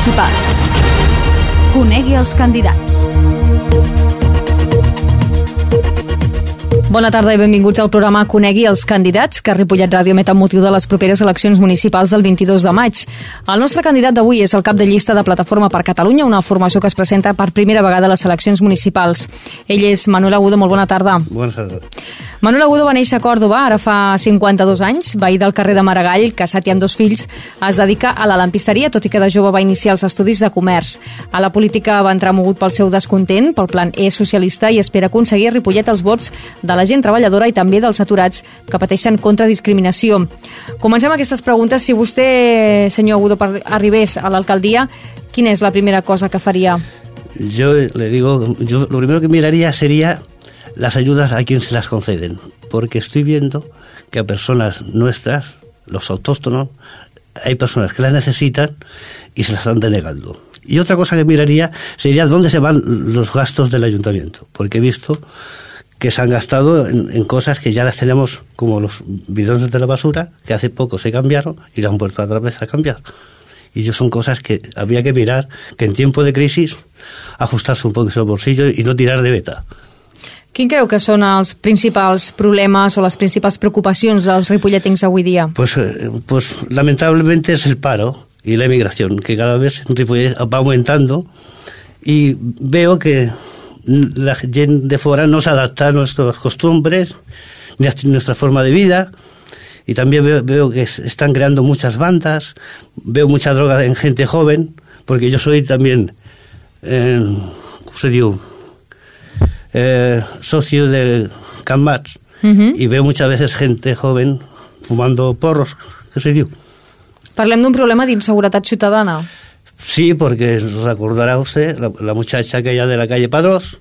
municipals. Conegui els candidats. Bona tarda i benvinguts al programa Conegui els candidats que Ripollet Ràdio emet amb motiu de les properes eleccions municipals del 22 de maig. El nostre candidat d'avui és el cap de llista de Plataforma per Catalunya, una formació que es presenta per primera vegada a les eleccions municipals. Ell és Manuel Agudo, molt bona tarda. Bona tarda. Manuel Agudo va néixer a Còrdoba, ara fa 52 anys, veí del carrer de Maragall, casat i amb dos fills, es dedica a la lampisteria, tot i que de jove va iniciar els estudis de comerç. A la política va entrar mogut pel seu descontent, pel plan E socialista i espera aconseguir a Ripollet els vots de la gent treballadora i també dels aturats que pateixen contra discriminació. Comencem aquestes preguntes. Si vostè, senyor Agudo, arribés a l'alcaldia, quina és la primera cosa que faria? Yo le digo, yo lo primero que miraría sería las ayudas a quien se las conceden, porque estoy viendo que a personas nuestras, los autóctonos, hay personas que las necesitan y se las están denegando. Y otra cosa que miraría sería dónde se van los gastos del ayuntamiento, porque he visto que se han gastado en, cosas que ya las tenemos, como los bidones de la basura, que hace poco se cambiaron y las han vuelto otra vez a cambiar. Y yo son cosas que habría que mirar, que en tiempo de crisis ajustarse un poco el bolsillo y no tirar de beta. Quin creu que són els principals problemes o las principals preocupacions dels ripolletins avui dia? Pues, eh, pues lamentablemente es el paro y la emigración, que cada vez va aumentando y veo que la gente de fuera no se adapta a nuestras costumbres ni a nuestra forma de vida y también veo, veo que están creando muchas bandas, veo mucha droga en gente joven, porque yo soy también, eh, ¿cómo se dice? Eh, socio de Can Mats uh -huh. i veu muchas veces gente joven fumando porros, què se diu? Parlem d'un problema d'inseguretat ciutadana. Sí, porque recordará usted la, la muchacha aquella de la calle Padrós,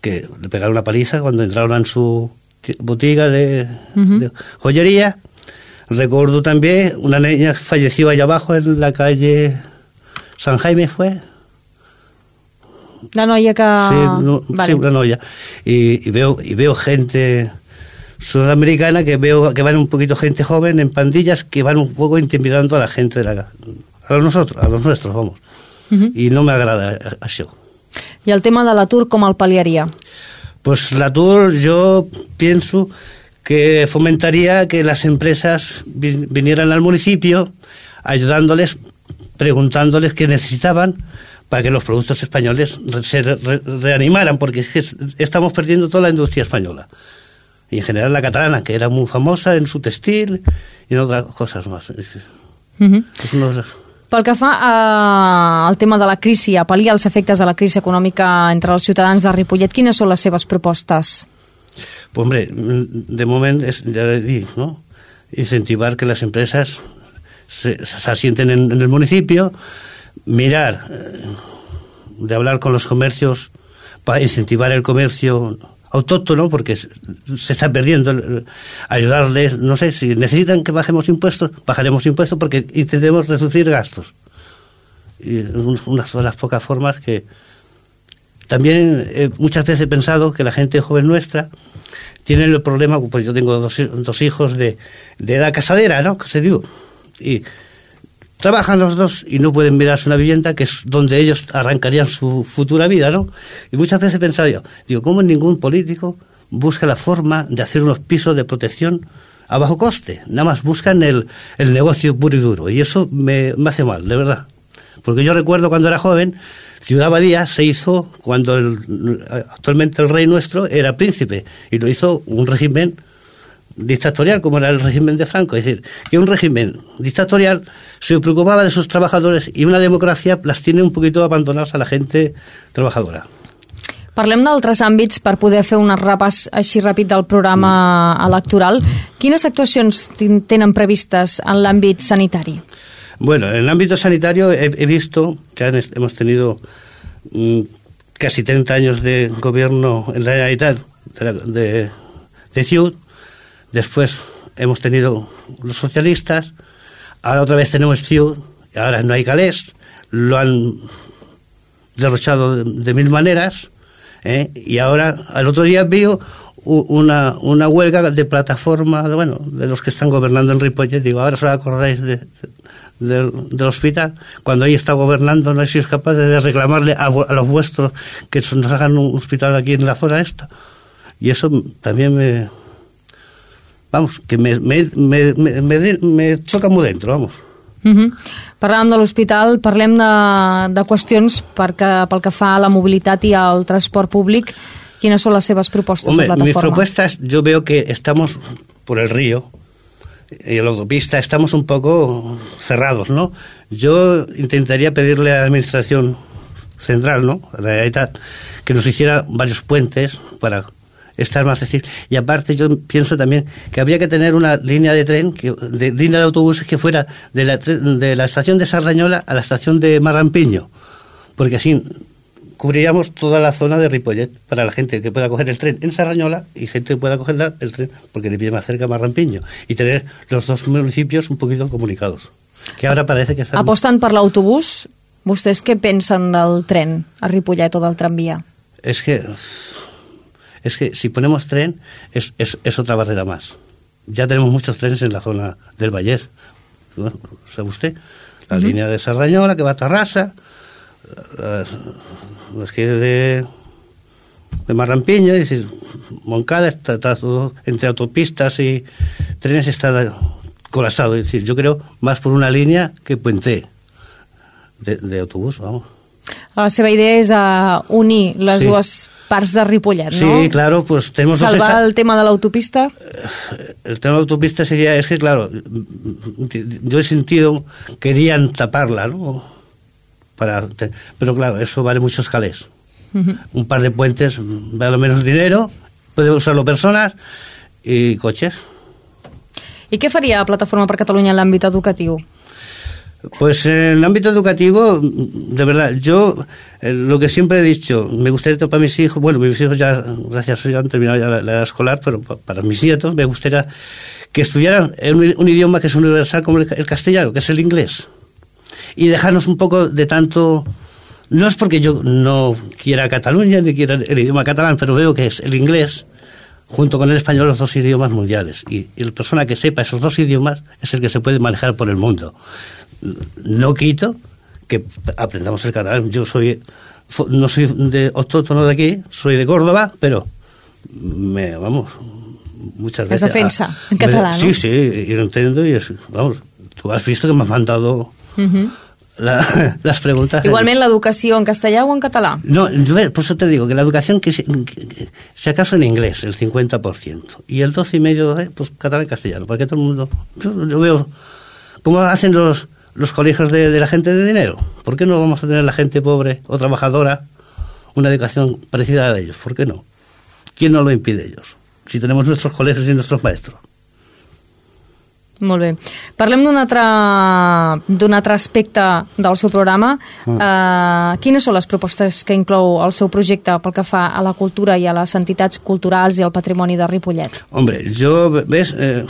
que le pegaron una paliza cuando entraron en su botiga de, uh -huh. de joyería. Recuerdo también una niña falleció allá abajo en la calle San Jaime, ¿fue? La noia que... Sí, no, vale. sí una noia. Y, y, veo, y veo gente sudamericana que veo que van un poquito gente joven en pandillas que van un poco intimidando a la gente, de la, a los nosotros, a los nuestros, vamos. Uh -huh. I no m'agrada això. I el tema de l'atur com el paliaria? Pues l'atur yo pienso que fomentaría que las empresas vinieran al municipio ayudándoles, preguntándoles qué necesitaban, para que los productos españoles se re, re, reanimaran, porque es que estamos perdiendo toda la industria española. Y en general la catalana, que era muy famosa en su textil y en otras cosas más. Uh -huh. és una les... Pel que fa eh, al tema de la crisi, a pal·liar els efectes de la crisi econòmica entre els ciutadans de Ripollet, quines són les seves propostes? Pues hombre, de moment, es, ya le di, ¿no? incentivar que las empresas se, se asienten en, en el municipio, mirar, eh, de hablar con los comercios para incentivar el comercio autóctono, porque se está perdiendo, ayudarles, no sé, si necesitan que bajemos impuestos, bajaremos impuestos porque intentemos reducir gastos. Y una de las pocas formas que también eh, muchas veces he pensado que la gente joven nuestra tiene el problema, pues yo tengo dos, dos hijos de, de edad casadera, ¿no? Que se digo. Y trabajan los dos y no pueden mirarse una vivienda que es donde ellos arrancarían su futura vida, ¿no? Y muchas veces he pensado yo, digo, ¿cómo ningún político busca la forma de hacer unos pisos de protección a bajo coste? Nada más buscan el, el negocio puro y duro. Y eso me, me hace mal, de verdad. Porque yo recuerdo cuando era joven, Ciudad Badía se hizo cuando el, actualmente el rey nuestro era príncipe y lo hizo un régimen dictatorial como era el régimen de Franco. Es decir, que un régimen dictatorial se preocupaba de sus trabajadores y una democracia las tiene un poquito abandonadas a la gente trabajadora. Parlem d'altres àmbits per poder fer un repàs així ràpid del programa electoral. Quines actuacions tenen previstes en l'àmbit sanitari? Bueno, en el ámbito sanitario he, he visto que han, hemos tenido mm, casi 30 años de gobierno en la realidad de, de, de Ciud, después hemos tenido los socialistas, ahora otra vez tenemos Ciud, ahora no hay Calés, lo han derrochado de, mil maneras, ¿eh? y ahora al otro día vio una, una huelga de plataforma, de, bueno, de los que están gobernando en Ripollet. Digo, ahora os acordáis de, del, hospital, cuando ahí está gobernando, no sé si capaz de reclamarle a, a los vuestros que nos hagan un hospital aquí en la zona esta. Y eso también me... Vamos, que me, me, me, me, me, me choca muy dentro, vamos. Uh -huh. Parlàvem de l'hospital, parlem de, de qüestions perquè, pel que fa a la mobilitat i al transport públic. Quines són les seves propostes Hombre, de mis plataforma? propuestas, yo veo que estamos por el río y la autopista, estamos un poco cerrados, ¿no? Yo intentaría pedirle a la administración central, ¿no? A la Generalitat, que nos hiciera varios puentes para estar más accesible. Y aparte yo pienso también que habría que tener una línea de tren, que, de línea de autobuses que fuera de la, de la estación de Sarrañola a la estación de Marrampiño, porque así cubriríamos toda la zona de Ripollet para la gente que pueda coger el tren en Sarrañola y gente que pueda coger la- el tren porque le pide más cerca Marrampiño y tener los dos municipios un poquito comunicados. Que ahora parece que están... Apostant per l'autobús, vostès què pensen del tren a Ripollet o del tramvia? Es que, es que si ponemos tren es, es, es otra barrera más. Ya tenemos muchos trenes en la zona del. Bueno, ¿Sabe usted? La línea de Sarrañola que va a Tarrasa, las, las que de, de es decir, Moncada está, está todo entre autopistas y trenes está colapsado. Es decir, yo creo más por una línea que puente de, de autobús, vamos. La seva idea és uh, unir les Sí. dues parts de Ripollet, Sí, no? claro, pues tenemos Salvar esta- el tema de l'autopista. El tema de autopista sería, es que claro, yo he sentido, querían taparla, ¿no? Para, pero claro, eso vale muchos calés. Un par de puentes vale menos dinero, puede usarlo personas y coches. I què faria Plataforma per Catalunya en l'àmbit educatiu? Pues en el ámbito educativo, de verdad, yo eh, lo que siempre he dicho, me gustaría para mis hijos, bueno, mis hijos ya, gracias a Dios, han terminado ya la, edad escolar, pero pa- para mis nietos me gustaría que estudiaran un, un idioma que es universal como el, el castellano, que es el inglés. Y dejarnos un poco de tanto... No es porque yo no quiera Cataluña ni quiera el idioma catalán, pero veo que es el inglés junto con el español los dos idiomas mundiales. Y, y la persona que sepa esos dos idiomas es el que se puede manejar por el mundo. No quito que aprendamos el catalán. Yo soy, no soy de autóctono de aquí, soy de Córdoba, pero me, vamos, muchas Es veces... defensa, ah, en catalán. Sí, sí, y lo entiendo y es, vamos, tú has visto que me has mandado la- las preguntas. Igualment, l'educació en castellà o en català? No, yo, ve, por eso te digo que la educación, que, se- que- que- si acaso en inglés, el 50%, y el 12,5%, eh, pues catalán y castellano, porque todo el mundo. Yo, yo veo cómo hacen los, los colegios de, de la gente de dinero. ¿Por qué no vamos a tener la gente pobre o trabajadora una educación parecida a la de ellos? ¿Por qué no? ¿Quién no lo impide ellos? Si tenemos nuestros colegios y nuestros maestros. Molt bé. Parlem d'un altre, d'un altre aspecte del seu programa. Mm. Uh, quines són les propostes que inclou el seu projecte pel que fa a la cultura i a les entitats culturals i al patrimoni de Ripollet? Hombre, yo, ¿ves? Eh,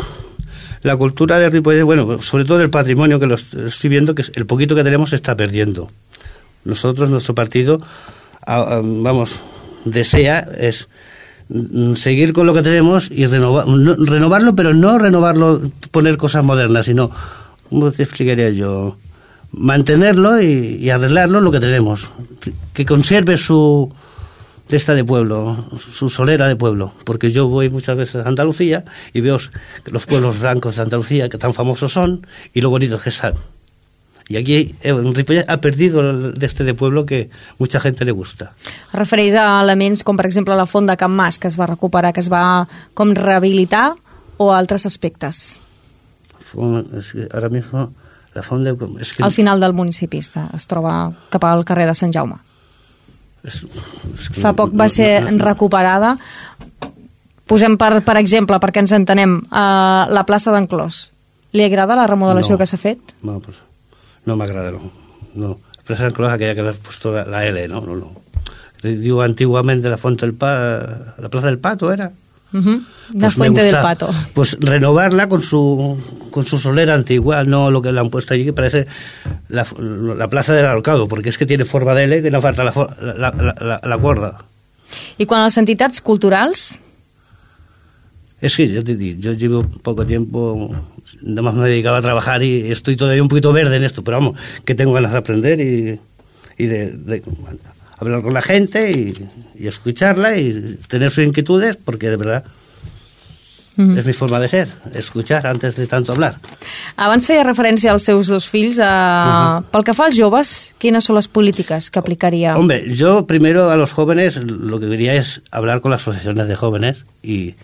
la cultura de Ripollet, bueno, sobre todo el patrimonio que lo est- estoy viendo, que el poquito que tenemos se está perdiendo. Nosotros, nuestro partido, vamos, desea es mm, seguir con lo que tenemos y renovar, no- renovarlo, pero no renovarlo, poner cosas modernas, sino, ¿cómo te explicaría yo? Mantenerlo y, y arreglarlo lo que tenemos. Que conserve su, de esta de pueblo, su solera de pueblo, porque yo voy muchas veces a Andalucía y veo los pueblos blancos de Andalucía que tan famosos son y lo bonitos que están. Y aquí eh, Ripollet ha perdido el de este de pueblo que mucha gente le gusta. Es refereix a elements com, per exemple, la font de Can Mas, que es va recuperar, que es va com rehabilitar, o a altres aspectes? Ahora mismo la fonda es que Al final del municipi està, es troba cap al carrer de Sant Jaume. Que Fa poc va ser recuperada. Posem, per, per exemple, perquè ens entenem, uh, la plaça d'en Clos. Li agrada la remodelació No. que s'ha fet? No, pues, no me agrada, no. no. Presa en Coloja, aquella que has puesto la, la L, no, no, no. Digo, antiguamente la Fuente del Pa, la Plaza del Pato era. Uh -huh. La Pues Fuente del Pato. Pues renovarla con su, con su solera antigua, no lo que le han puesto allí, que parece la, la Plaza del Alcado, porque es que tiene forma de L que no falta la, la, la, la, cuerda. I quan a les entitats culturals, Es que yo, te digo, yo llevo poco tiempo, nada más me dedicaba a trabajar y estoy todavía un poquito verde en esto, pero vamos, que tengo ganas de aprender y, y de, de hablar con la gente y, y escucharla y tener sus inquietudes, porque de verdad Mhm. és mi forma de ser, escuchar antes de tanto hablar. Abans feia referència als seus dos fills. Uh, Pel que fa als joves, quines són les polítiques que aplicaria? Hombre, yo primero a los jóvenes lo que quería es hablar con las asociaciones de jóvenes y,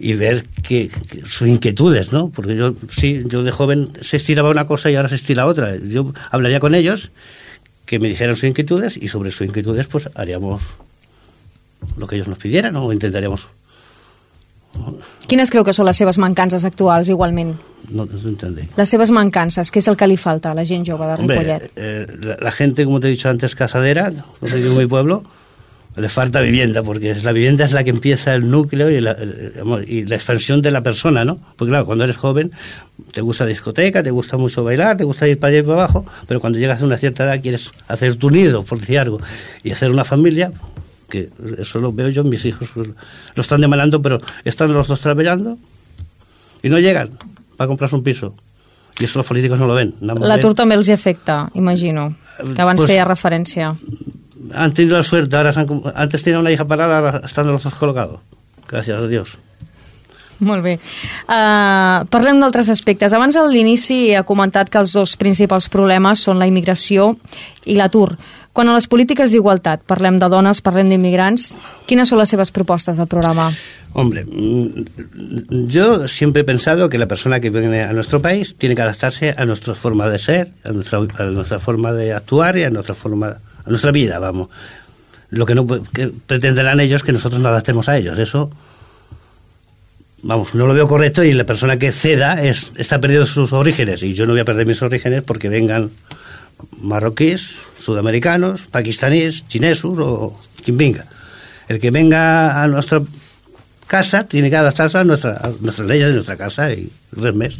y ver que, que sus inquietudes, ¿no? Porque yo, sí, yo de joven se estiraba una cosa y ahora se estira otra. Yo hablaría con ellos, que me dijeran sus inquietudes y sobre sus inquietudes pues haríamos lo que ellos nos pidieran ¿no? o intentaríamos. Quines creu que són les seves mancances actuals, igualment? No, no entendí. Les seves mancances, què és el que li falta a la gent jove de Ripollet? Hombre, eh, la, la gente, como te he dicho antes, casadera, como te digo mi pueblo, le falta vivienda, porque es- la vivienda es la que empieza el núcleo y la, y la expansión de la persona, ¿no? Porque claro, cuando eres joven, te gusta la discoteca, te gusta mucho bailar, te gusta ir para allá y para abajo, pero cuando llegas a una cierta edad quieres hacer tu nido, por decir algo, y hacer una familia, que eso lo veo yo, mis hijos lo están demandando, pero están los dos trabajando y no llegan para comprarse un piso. Y eso los políticos no lo ven. L'atur també els hi afecta, imagino, que abans Pues- feia referència. Han tenido la suerte, ahora se han antes tenía una hija parada, ahora están los dos colocados. Gracias a Dios. Molt bé. Uh, parlem d'altres aspectes. Abans a l'inici ha comentat que els dos principals problemes són la immigració i l'atur. Quan a les polítiques d'igualtat parlem de dones, parlem d'immigrants, quines són les seves propostes del programa? Hombre, mm, yo siempre he pensado que la persona que viene a nuestro país tiene que adaptarse a nuestra forma de ser, a nuestra, a nuestra forma de actuar y a nuestra forma, nuestra vida, vamos. Lo que no pretenderán ellos que nosotros nos adaptemos a ellos, eso vamos, no lo veo correcto y la persona que ceda es, está perdiendo sus orígenes y yo no voy a perder mis orígenes porque vengan marroquíes, sudamericanos, pakistaníes, chinesos o quien venga. El que venga a nuestra casa tiene que adaptarse a, nuestra, a nuestras leyes de nuestra casa y res més.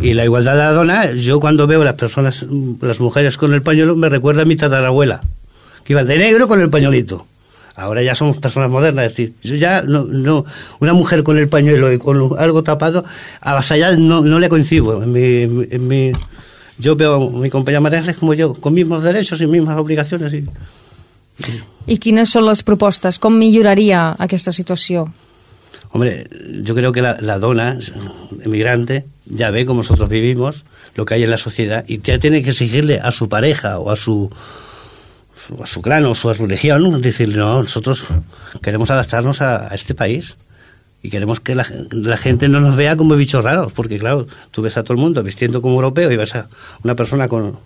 Y la igualdad de la dona, yo cuando veo las personas, las mujeres con el pañuelo, me recuerda a mi tatarabuela, que iba de negro con el pañuelito. Ahora ya somos personas modernas, es decir, yo ya no, no, una mujer con el pañuelo y con algo tapado, avasallada no, no le coincido. En mi, en mi, yo veo a mi compañera María Ángeles como yo, con mismos derechos y mismas obligaciones. Y, I quines són les propostes? Com milloraria aquesta situació? Hombre, yo creo que la, la dona emigrante ya ve cómo nosotros vivimos, lo que hay en la sociedad, y ya tiene que exigirle a su pareja o a su, a su clan o su religión, decirle, no, nosotros queremos adaptarnos a, a este país y queremos que la, la gente no nos vea como bichos raros, porque claro, tú ves a todo el mundo vistiendo como europeo y ves a una persona con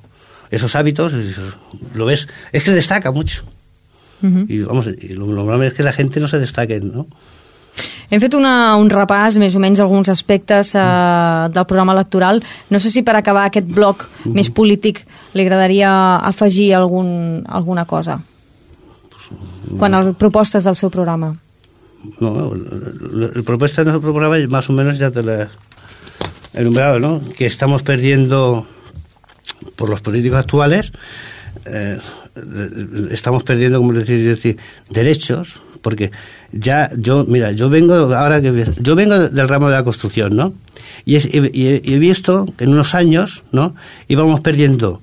esos hábitos, lo ves, es que destaca mucho. Uh -huh. Y vamos, y lo normal es que la gente no se destaque, ¿no? Hem fet una, un repàs, més o menys, alguns aspectes eh, del programa electoral. No sé si per acabar aquest bloc més polític li agradaria afegir algun, alguna cosa. Quan a propostes del seu programa. No, el propuesta de nuestro programa más o menos ya te lo he enumerado, ¿no? Que estamos perdiendo por los políticos actuales, eh, estamos perdiendo, como decir, decir, derechos, porque ya yo, mira, yo vengo ahora que yo vengo del ramo de la construcción, ¿no? Y, es, y, he visto que en unos años, ¿no? Íbamos perdiendo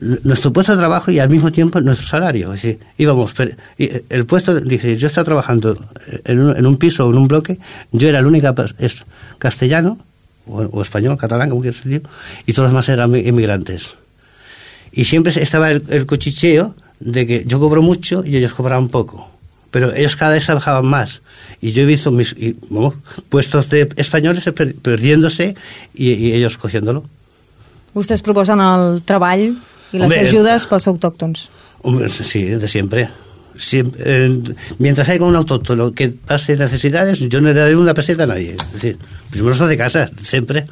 nuestro puesto de trabajo y al mismo tiempo nuestro salario. Es decir, íbamos, el puesto, dice, yo estaba trabajando en un, en un piso o en un bloque, yo era el único es castellano, o, o, español, catalán, como quieras decir, y todos los demás eran inmigrantes. Y siempre estaba el, el cochicheo de que yo cobro mucho y ellos cobraban poco. Pero ellos cada vez trabajaban más. Y yo he visto mis y, bueno, puestos de españoles per, perdiéndose y, y ellos cogiéndolo. Vostès proposen el treball i les Hombre, ajudes pels autòctons. Hombre, sí, de siempre. siempre eh, mientras haya un autóctono que pase necesidades, yo no le daré una peseta a nadie. Es decir, primero son de casa, siempre.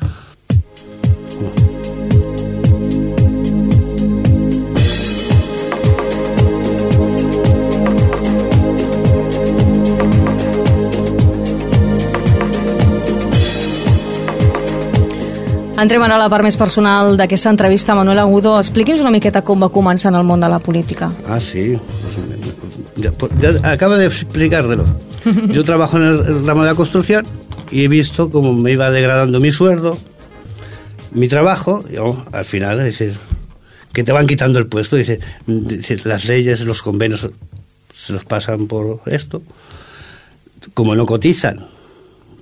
Entrem ara a la part més personal d'aquesta entrevista. Manuel Agudo, expliqui'ns una miqueta com va començar en el món de la política. Ah, sí. Pues, pues, ya acabo de explicarlo. Yo trabajo en el ramo de la construcción y he visto cómo me iba degradando mi sueldo, mi trabajo, y oh, al final, es decir, que te van quitando el puesto, dice, las leyes, los convenios se los pasan por esto, como no cotizan,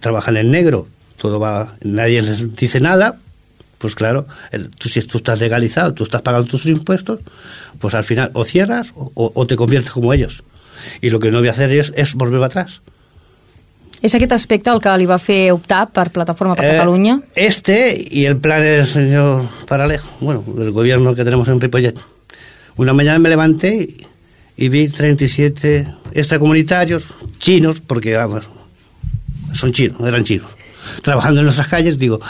trabajan en negro, todo va, nadie les dice nada, pues claro, el, tú, si tú estás legalizado, tú estás pagando tus impuestos, pues al final o cierras o, o te conviertes como ellos. Y lo que no voy a hacer ellos es volver atrás. És aquest aspecte el que li va fer optar per Plataforma per Eh, Catalunya? Este y el plan del señor Paralejo, bueno, el gobierno que tenemos en Ripollet. Una mañana me levanté y vi 37 extracomunitarios chinos, porque vamos, son chinos, eran chinos, trabajando en nuestras calles, digo,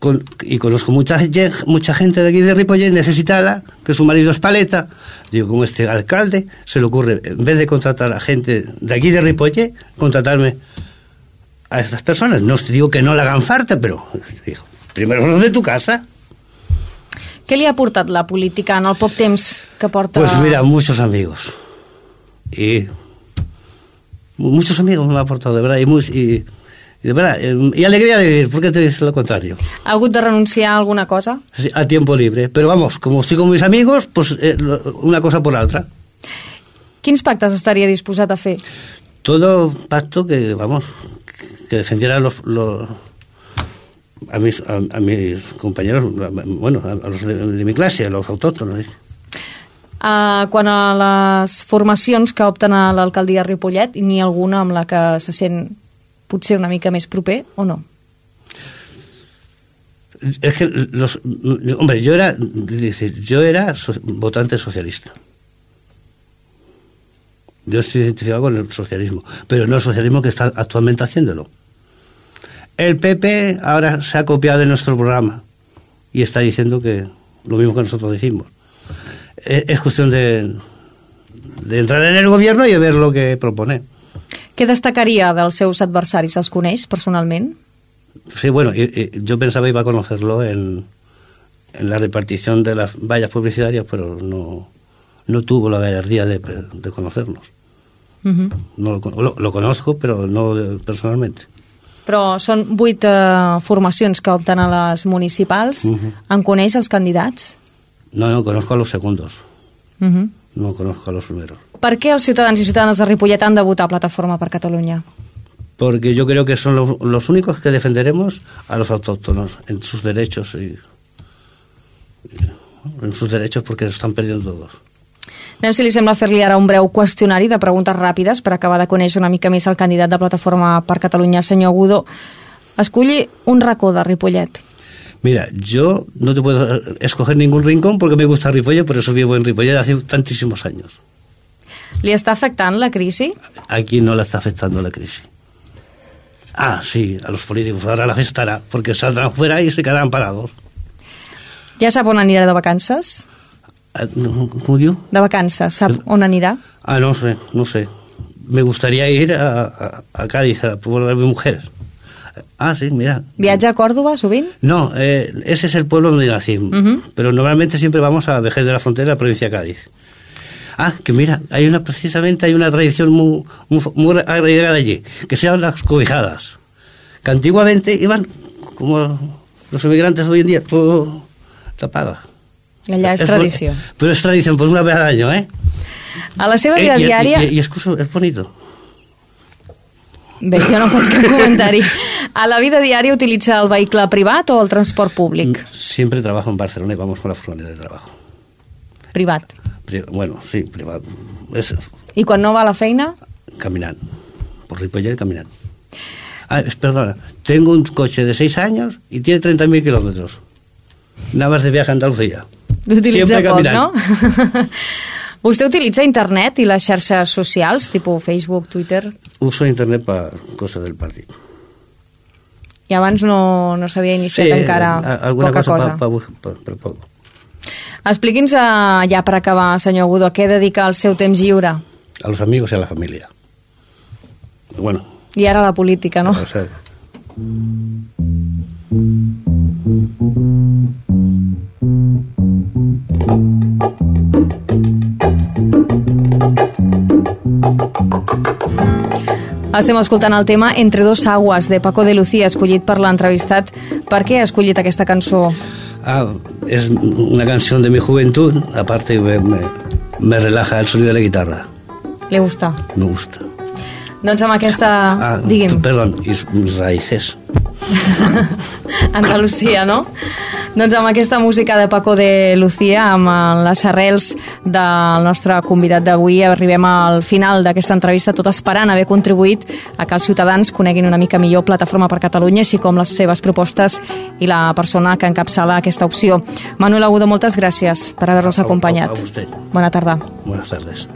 con- y conozco mucha, mucha gente de aquí de Ripollet necesitada, que su marido es paleta, digo, como este alcalde se le ocurre, en vez de contratar a gente de aquí de Ripollet, contratarme a estas personas. No os digo que no le hagan falta, pero digo, primero los de tu casa. Què li ha portat la política en el poc temps que porta... Pues mira, muchos amigos. Y muchos amigos me han aportado, de verdad. Y, muy- y- y de verdad, eh, y alegría de vivir, ¿por qué te dices lo contrario? Ha hagut de renunciar a alguna cosa? Sí, A tiempo libre. Pero vamos, como estoy con mis amigos, pues eh, una cosa por la otra. Quins pactes estaria disposat a fer? Todo pacto que, vamos, que defendiera los, los- a, mis, a, a mis compañeros, bueno, a, los de, de mi clase, a los autóctonos. Uh, quan a les formacions que opten a l'alcaldia de Ripollet, n'hi ha alguna amb la que se sent potser una mica més proper o no? Es que los, hombre, yo era, yo era votante socialista. Yo estoy identificado con el socialismo, pero no el socialismo que está actualmente haciéndolo. El PP ahora se ha copiado de nuestro programa y está diciendo que lo mismo que nosotros decimos. Es, es cuestión de, de entrar en el gobierno y ver lo que propone. Què destacaria dels seus adversaris? Els coneix personalment? Sí, bueno, yo pensaba iba a conocerlo en, en la repartición de las vallas publicitarias, pero no, no tuvo la gallardía de, de conocernos. Uh -huh. No lo, lo, lo conozco, pero no personalmente. Però són vuit uh, formacions que opten a les municipals. Uh. -huh. En coneix els candidats? No, no, conozco a los segundos, Uh -huh. no conozco a los primeros. Per què els ciutadans i ciutadanes de Ripollet han de votar Plataforma per Catalunya? Porque yo creo que son los, los únicos que defenderemos a los autóctonos en sus derechos y, y- en sus derechos porque se están perdiendo todos. Anem, si li sembla, fer-li ara un breu qüestionari de preguntes ràpides per acabar de conèixer una mica més el candidat de Plataforma per Catalunya, senyor Agudo. Escolli un racó de Ripollet. Mira, yo no te puedo escoger ningún rincón porque me gusta Ripollet, por eso vivo en Ripollet hace tantísimos años. Li està afectant la crisi? Aquí no la está afectando la crisis. Ah, sí, a los políticos ahora la afectará, porque saldrán fuera y se quedarán parados. Ja sap on anirà de vacances? Ah, no, ¿Cómo digo? De vacances, sap on anirà? Ah, no sé, no sé. Me gustaría ir a, a, a Cádiz, a pueblo de mi mujer. Ah, sí, mira. Viatja a Còrdoba, sovint? No, eh, ese es el pueblo donde nací. Ujú. Pero normalmente siempre vamos a Vejez de la Frontera, provincia de Cádiz. Ah, que mira, hay una precisamente hay una tradición muy, muy, muy arraigada allí, que se llaman las cobijadas. Que antiguamente iban, como los emigrantes hoy en día, todo tapado. Allà és Es- tradició. Pero es tradición, pues una vez al año, ¿eh? A la seva vida Eh, y, diària... curso- es bonito. Bé, jo no faig cap comentari. A la vida diària utilitza el vehicle privat o el transport públic? Siempre trabajo en Barcelona y vamos con la furgoneta de trabajo. Privat. Pri- bueno, sí, privado. Es I quan no va a la feina? caminando. Por Ripollet caminando. Ah, perdona, tengo un coche de 6 años y tiene 30.000 kilómetros. Nada más de viaje a Andalucía. L'utilitza Siempre poc, caminant. no? Vostè utilitza internet i les xarxes socials, tipus Facebook, Twitter, Uso internet para cosas del partido. i abans no, no s'havia iniciat encara a- alguna poca cosa. cosa, pa- pa- pa- pero poco. Expliqui'ns, eh, ja per acabar, senyor Agudo, a què dedica el seu temps lliure? A los amigos y a la familia. Bueno. I ara la política, no? Pues, Estem escoltant el tema Entre dos aguas, de Paco de Lucía, escollit per l'entrevistat. Per què ha escollit aquesta cançó? Ah, es una canción de mi juventud, aparte me, me, me relaja el sonido de la guitarra, Li gusta? me gusta. Doncs amb aquesta... Ah, Digui'm, perdón, y mis raíces. Andalusia, no? Doncs amb aquesta música de Paco de Lucía, amb les arrels del nostre convidat d'avui, arribem al final d'aquesta entrevista, tot esperant haver contribuït a que els ciutadans coneguin una mica millor Plataforma per Catalunya, així com les seves propostes i la persona que encapçala aquesta opció. Manuel Agudo, moltes gràcies per haver-nos A- a- acompanyat. a vostè. Bona tarda. Buenas tardes.